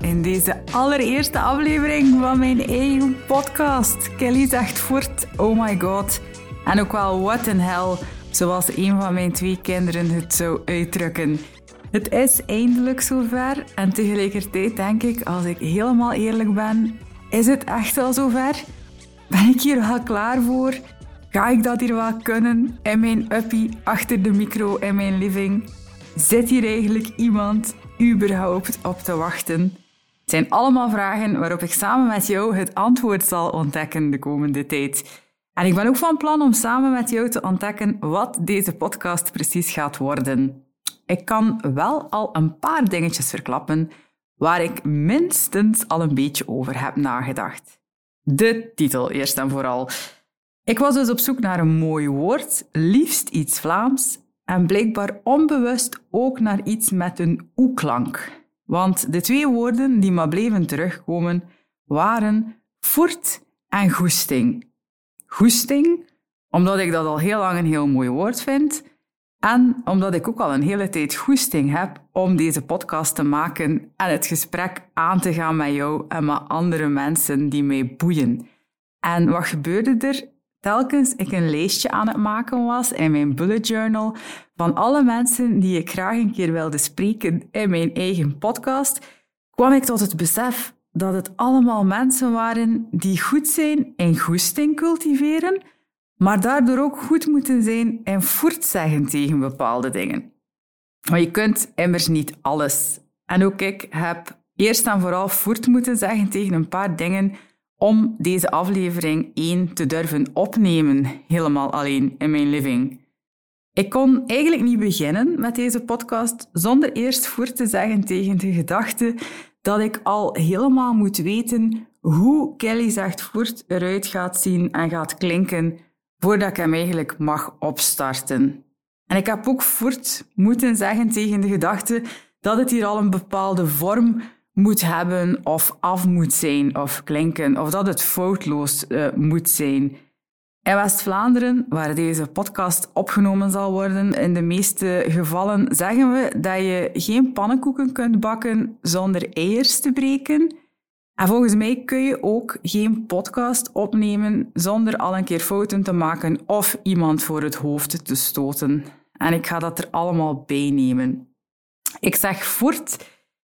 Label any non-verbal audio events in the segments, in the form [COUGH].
In deze allereerste aflevering van mijn eigen podcast. Kelly zegt voort, oh my god. En ook wel what in hell, zoals een van mijn twee kinderen het zou uitdrukken. Het is eindelijk zover en tegelijkertijd denk ik, als ik helemaal eerlijk ben, is het echt al zover? Ben ik hier wel klaar voor? Ga ik dat hier wel kunnen in mijn uppie achter de micro in mijn living? Zit hier eigenlijk iemand überhaupt op te wachten? Het zijn allemaal vragen waarop ik samen met jou het antwoord zal ontdekken de komende tijd. En ik ben ook van plan om samen met jou te ontdekken wat deze podcast precies gaat worden. Ik kan wel al een paar dingetjes verklappen waar ik minstens al een beetje over heb nagedacht. De titel eerst en vooral. Ik was dus op zoek naar een mooi woord, liefst iets Vlaams, en blijkbaar onbewust ook naar iets met een oe-klank. Want de twee woorden die maar bleven terugkomen waren voert en goesting. Goesting, omdat ik dat al heel lang een heel mooi woord vind. En omdat ik ook al een hele tijd goesting heb om deze podcast te maken en het gesprek aan te gaan met jou en met andere mensen die mij boeien. En wat gebeurde er? Telkens ik een lijstje aan het maken was in mijn bullet journal van alle mensen die ik graag een keer wilde spreken in mijn eigen podcast, kwam ik tot het besef dat het allemaal mensen waren die goed zijn in goesting cultiveren, maar daardoor ook goed moeten zijn in voort zeggen tegen bepaalde dingen. Maar je kunt immers niet alles. En ook ik heb eerst en vooral voort moeten zeggen tegen een paar dingen om deze aflevering 1 te durven opnemen, helemaal alleen in mijn living. Ik kon eigenlijk niet beginnen met deze podcast zonder eerst voor te zeggen tegen de gedachte dat ik al helemaal moet weten hoe Kelly zegt voort eruit gaat zien en gaat klinken voordat ik hem eigenlijk mag opstarten. En ik heb ook voort moeten zeggen tegen de gedachte dat het hier al een bepaalde vorm moet hebben of af moet zijn of klinken, of dat het foutloos uh, moet zijn. In West-Vlaanderen, waar deze podcast opgenomen zal worden, in de meeste gevallen zeggen we dat je geen pannenkoeken kunt bakken zonder eiers te breken. En volgens mij kun je ook geen podcast opnemen zonder al een keer fouten te maken of iemand voor het hoofd te stoten. En ik ga dat er allemaal bij nemen. Ik zeg voort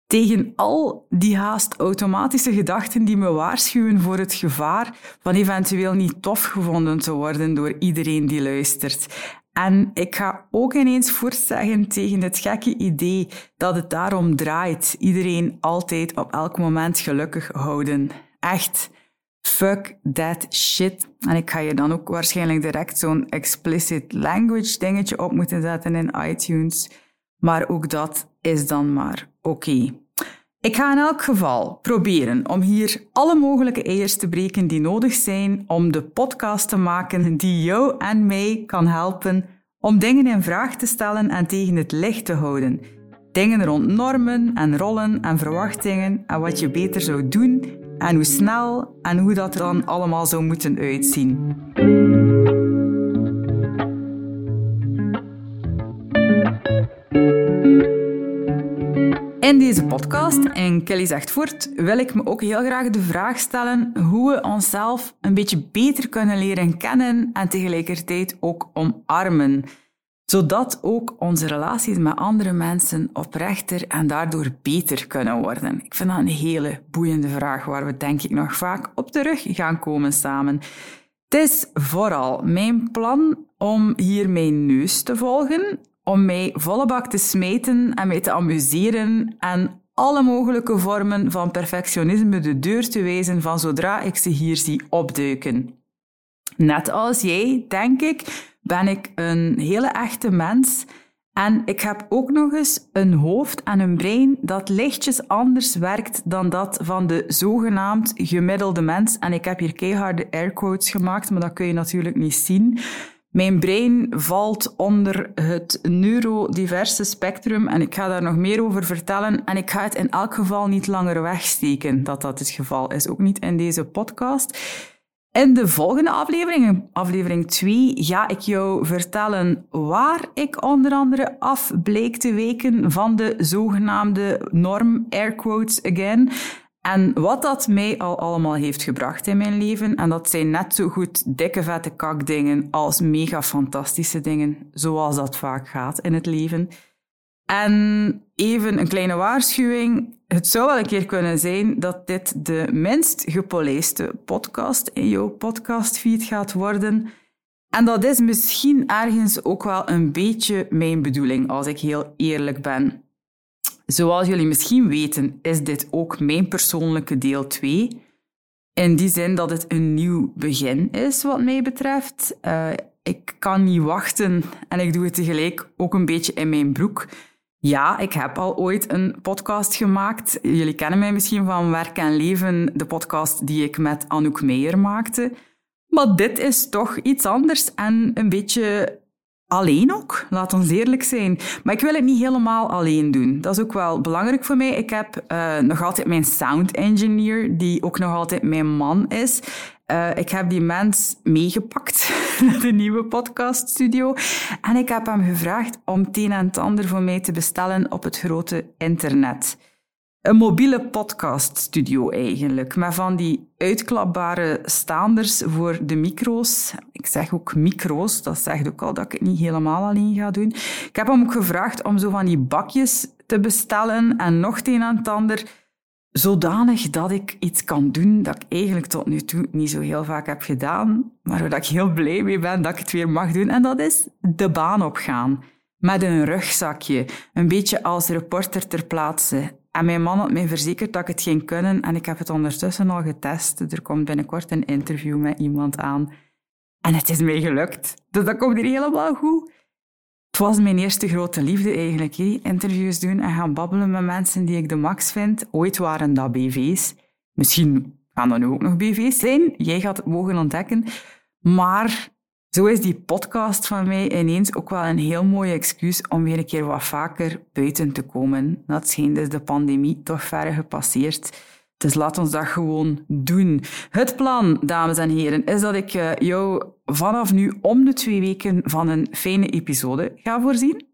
tegen al die haast automatische gedachten die me waarschuwen voor het gevaar van eventueel niet tof gevonden te worden door iedereen die luistert. En ik ga ook ineens voortzeggen tegen het gekke idee dat het daarom draait. Iedereen altijd op elk moment gelukkig houden. Echt. Fuck that shit. En ik ga je dan ook waarschijnlijk direct zo'n explicit language dingetje op moeten zetten in iTunes. Maar ook dat is dan maar oké. Ik ga in elk geval proberen om hier alle mogelijke eiers te breken die nodig zijn om de podcast te maken die jou en mij kan helpen om dingen in vraag te stellen en tegen het licht te houden. Dingen rond normen en rollen en verwachtingen en wat je beter zou doen en hoe snel en hoe dat er dan allemaal zou moeten uitzien. Deze podcast, en Kelly zegt wil ik me ook heel graag de vraag stellen hoe we onszelf een beetje beter kunnen leren kennen en tegelijkertijd ook omarmen. Zodat ook onze relaties met andere mensen oprechter en daardoor beter kunnen worden. Ik vind dat een hele boeiende vraag waar we denk ik nog vaak op terug gaan komen samen. Het is vooral mijn plan om hier mijn neus te volgen om mij volle bak te smeten en mij te amuseren en alle mogelijke vormen van perfectionisme de deur te wijzen van zodra ik ze hier zie opduiken. Net als jij, denk ik, ben ik een hele echte mens en ik heb ook nog eens een hoofd en een brein dat lichtjes anders werkt dan dat van de zogenaamd gemiddelde mens. En ik heb hier keiharde airquotes gemaakt, maar dat kun je natuurlijk niet zien. Mijn brein valt onder het neurodiverse spectrum en ik ga daar nog meer over vertellen. En ik ga het in elk geval niet langer wegsteken dat dat het geval is, ook niet in deze podcast. In de volgende aflevering, aflevering 2, ga ik jou vertellen waar ik onder andere af bleek te weken van de zogenaamde norm, air quotes again. En wat dat mij al allemaal heeft gebracht in mijn leven, en dat zijn net zo goed dikke vette kakdingen als mega fantastische dingen, zoals dat vaak gaat in het leven. En even een kleine waarschuwing. Het zou wel een keer kunnen zijn dat dit de minst gepolijste podcast in jouw podcastfeed gaat worden. En dat is misschien ergens ook wel een beetje mijn bedoeling, als ik heel eerlijk ben. Zoals jullie misschien weten, is dit ook mijn persoonlijke deel 2. In die zin dat het een nieuw begin is, wat mij betreft. Uh, ik kan niet wachten en ik doe het tegelijk ook een beetje in mijn broek. Ja, ik heb al ooit een podcast gemaakt. Jullie kennen mij misschien van Werk en Leven, de podcast die ik met Anouk Meijer maakte. Maar dit is toch iets anders en een beetje alleen ook, laat ons eerlijk zijn. Maar ik wil het niet helemaal alleen doen. Dat is ook wel belangrijk voor mij. Ik heb uh, nog altijd mijn sound engineer, die ook nog altijd mijn man is. Uh, ik heb die mens meegepakt [LAUGHS] naar de nieuwe podcaststudio. En ik heb hem gevraagd om het een en het voor mij te bestellen op het grote internet een mobiele podcaststudio eigenlijk, met van die uitklapbare staanders voor de micro's. Ik zeg ook micro's, dat zegt ook al dat ik het niet helemaal alleen ga doen. Ik heb hem ook gevraagd om zo van die bakjes te bestellen en nog het een en het ander, zodanig dat ik iets kan doen dat ik eigenlijk tot nu toe niet zo heel vaak heb gedaan, maar waar ik heel blij mee ben dat ik het weer mag doen. En dat is de baan opgaan. Met een rugzakje, een beetje als reporter ter plaatse en mijn man had mij verzekerd dat ik het ging kunnen en ik heb het ondertussen al getest. Er komt binnenkort een interview met iemand aan. En het is mij gelukt. Dus dat komt hier helemaal goed. Het was mijn eerste grote liefde eigenlijk. Interviews doen en gaan babbelen met mensen die ik de max vind. Ooit waren dat BV's. Misschien gaan dat nu ook nog BV's zijn. Jij gaat het mogen ontdekken. Maar zo is die podcast van mij ineens ook wel een heel mooi excuus om weer een keer wat vaker buiten te komen. Dat scheen dus de pandemie toch verre gepasseerd. Dus laat ons dat gewoon doen. Het plan, dames en heren, is dat ik eh, jou vanaf nu om de twee weken van een fijne episode ga voorzien.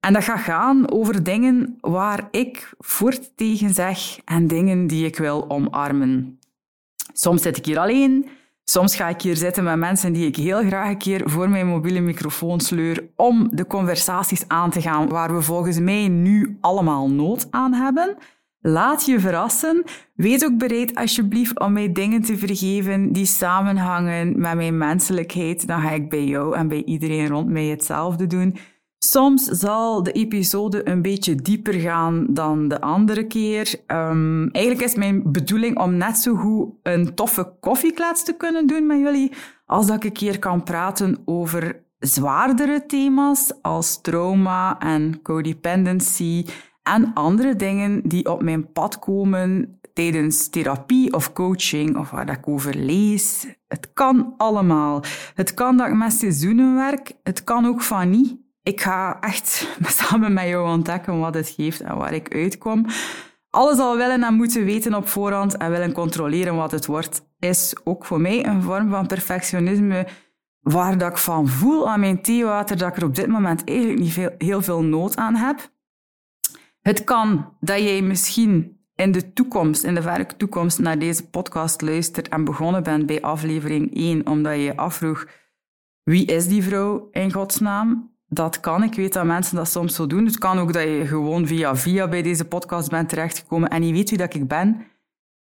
En dat gaat gaan over dingen waar ik voort tegen zeg en dingen die ik wil omarmen. Soms zit ik hier alleen, Soms ga ik hier zitten met mensen die ik heel graag een keer voor mijn mobiele microfoon sleur om de conversaties aan te gaan waar we volgens mij nu allemaal nood aan hebben. Laat je verrassen. Wees ook bereid alsjeblieft om mij dingen te vergeven die samenhangen met mijn menselijkheid. Dan ga ik bij jou en bij iedereen rond mij hetzelfde doen. Soms zal de episode een beetje dieper gaan dan de andere keer. Um, eigenlijk is mijn bedoeling om net zo goed een toffe koffieklets te kunnen doen met jullie, als dat ik een keer kan praten over zwaardere thema's als trauma en codependency en andere dingen die op mijn pad komen tijdens therapie of coaching of waar ik over lees. Het kan allemaal. Het kan dat ik met seizoenen werk, het kan ook van niet ik ga echt [LAUGHS] samen met jou ontdekken wat het geeft en waar ik uitkom. Alles al willen en moeten weten op voorhand en willen controleren wat het wordt, is ook voor mij een vorm van perfectionisme waar dat ik van voel aan mijn theewater dat ik er op dit moment eigenlijk niet veel, heel veel nood aan heb. Het kan dat jij misschien in de toekomst, in de verre toekomst, naar deze podcast luistert en begonnen bent bij aflevering 1, omdat je je afvroeg wie is die vrouw in godsnaam? Dat kan. Ik weet dat mensen dat soms zo doen. Het kan ook dat je gewoon via via bij deze podcast bent terechtgekomen en je weet wie dat ik ben.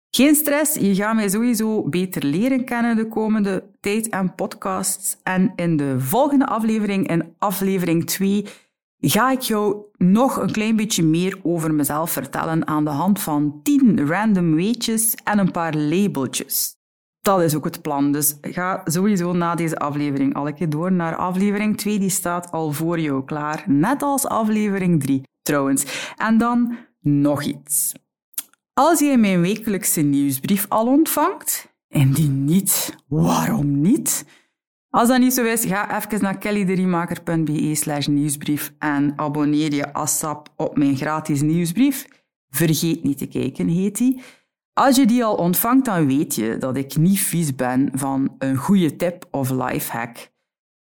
Geen stress, je gaat mij sowieso beter leren kennen de komende tijd en podcasts. En in de volgende aflevering, in aflevering 2, ga ik jou nog een klein beetje meer over mezelf vertellen aan de hand van 10 random weetjes en een paar labeltjes. Dat is ook het plan. Dus ga sowieso na deze aflevering al een keer door naar aflevering 2. Die staat al voor jou klaar. Net als aflevering 3 trouwens. En dan nog iets. Als je mijn wekelijkse nieuwsbrief al ontvangt, en die niet, waarom niet? Als dat niet zo is, ga even naar kellyderiemaker.be slash nieuwsbrief en abonneer je ASAP op mijn gratis nieuwsbrief. Vergeet niet te kijken, heet die. Als je die al ontvangt, dan weet je dat ik niet vies ben van een goede tip of lifehack.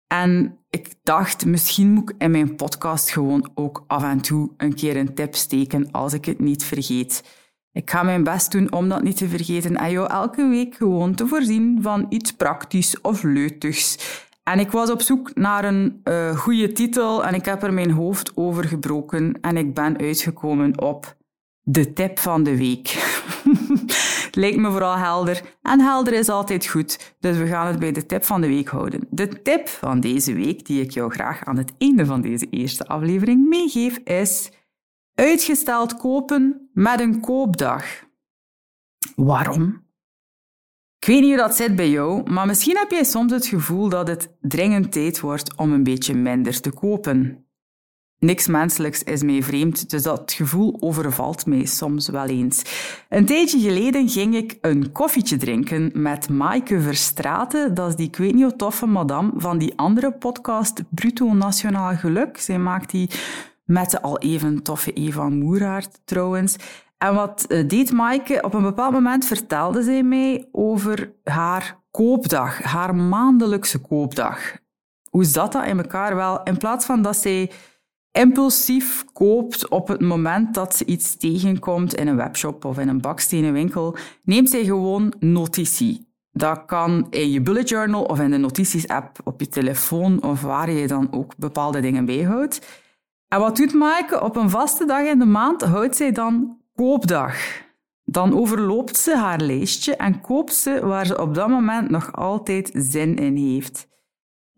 En ik dacht, misschien moet ik in mijn podcast gewoon ook af en toe een keer een tip steken als ik het niet vergeet. Ik ga mijn best doen om dat niet te vergeten en jou elke week gewoon te voorzien van iets praktisch of leutigs. En ik was op zoek naar een uh, goede titel en ik heb er mijn hoofd over gebroken en ik ben uitgekomen op de tip van de week. [LAUGHS] Lijkt me vooral helder. En helder is altijd goed, dus we gaan het bij de tip van de week houden. De tip van deze week, die ik jou graag aan het einde van deze eerste aflevering meegeef, is uitgesteld kopen met een koopdag. Waarom? Ik weet niet hoe dat zit bij jou, maar misschien heb jij soms het gevoel dat het dringend tijd wordt om een beetje minder te kopen. Niks menselijks is mij vreemd, dus dat gevoel overvalt mij soms wel eens. Een tijdje geleden ging ik een koffietje drinken met Maaike Verstraten. Dat is die, ik weet niet hoe toffe madame van die andere podcast Bruto Nationaal Geluk. Zij maakt die met de al even toffe Eva Moeraert trouwens. En wat eh, deed Maaike? Op een bepaald moment vertelde zij mij over haar koopdag, haar maandelijkse koopdag. Hoe zat dat in elkaar? Wel, in plaats van dat zij impulsief koopt op het moment dat ze iets tegenkomt in een webshop of in een bakstenenwinkel, neemt zij gewoon notitie. Dat kan in je bullet journal of in de notities-app op je telefoon of waar je dan ook bepaalde dingen bijhoudt. En wat doet Maaike? Op een vaste dag in de maand houdt zij dan koopdag. Dan overloopt ze haar lijstje en koopt ze waar ze op dat moment nog altijd zin in heeft.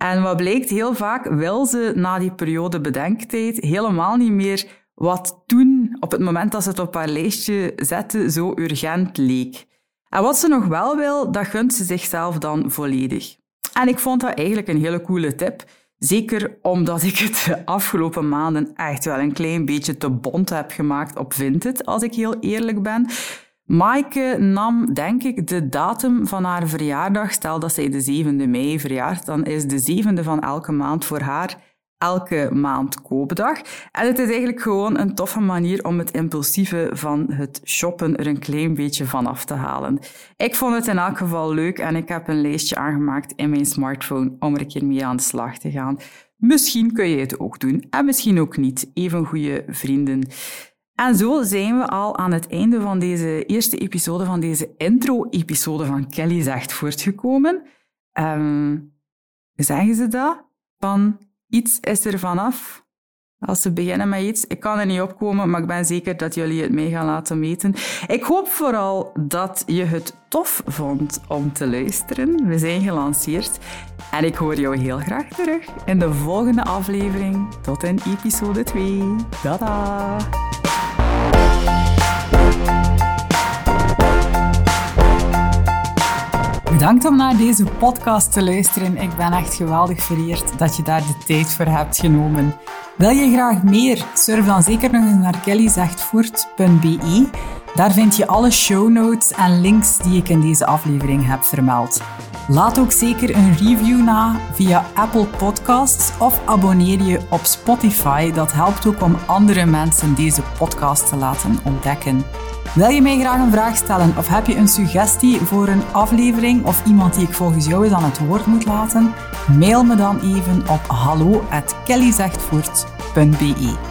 En wat blijkt, heel vaak wil ze na die periode bedenktijd helemaal niet meer wat toen, op het moment dat ze het op haar lijstje zette, zo urgent leek. En wat ze nog wel wil, dat gunt ze zichzelf dan volledig. En ik vond dat eigenlijk een hele coole tip. Zeker omdat ik het de afgelopen maanden echt wel een klein beetje te bont heb gemaakt op Vinted, als ik heel eerlijk ben. Maaike nam, denk ik, de datum van haar verjaardag. Stel dat zij de 7e mei verjaart, dan is de 7e van elke maand voor haar elke maand koopdag. En het is eigenlijk gewoon een toffe manier om het impulsieve van het shoppen er een klein beetje van af te halen. Ik vond het in elk geval leuk en ik heb een lijstje aangemaakt in mijn smartphone om er een keer mee aan de slag te gaan. Misschien kun je het ook doen en misschien ook niet. Even goede vrienden. En zo zijn we al aan het einde van deze eerste episode, van deze intro-episode van Kelly Zegt voortgekomen. Um, zeggen ze dat? Van iets is er vanaf. Als ze beginnen met iets, ik kan er niet opkomen, maar ik ben zeker dat jullie het mee gaan laten meten. Ik hoop vooral dat je het tof vond om te luisteren. We zijn gelanceerd en ik hoor jou heel graag terug in de volgende aflevering. Tot in episode 2. Tada! Bedankt om naar deze podcast te luisteren. Ik ben echt geweldig vereerd dat je daar de tijd voor hebt genomen. Wil je graag meer? Surf dan zeker nog eens naar kellyzechtvoort.be. Daar vind je alle show notes en links die ik in deze aflevering heb vermeld. Laat ook zeker een review na via Apple Podcasts of abonneer je op Spotify. Dat helpt ook om andere mensen deze podcast te laten ontdekken. Wil je mij graag een vraag stellen of heb je een suggestie voor een aflevering of iemand die ik volgens jou eens aan het woord moet laten? Mail me dan even op hallo@kellyzechtvoort.be.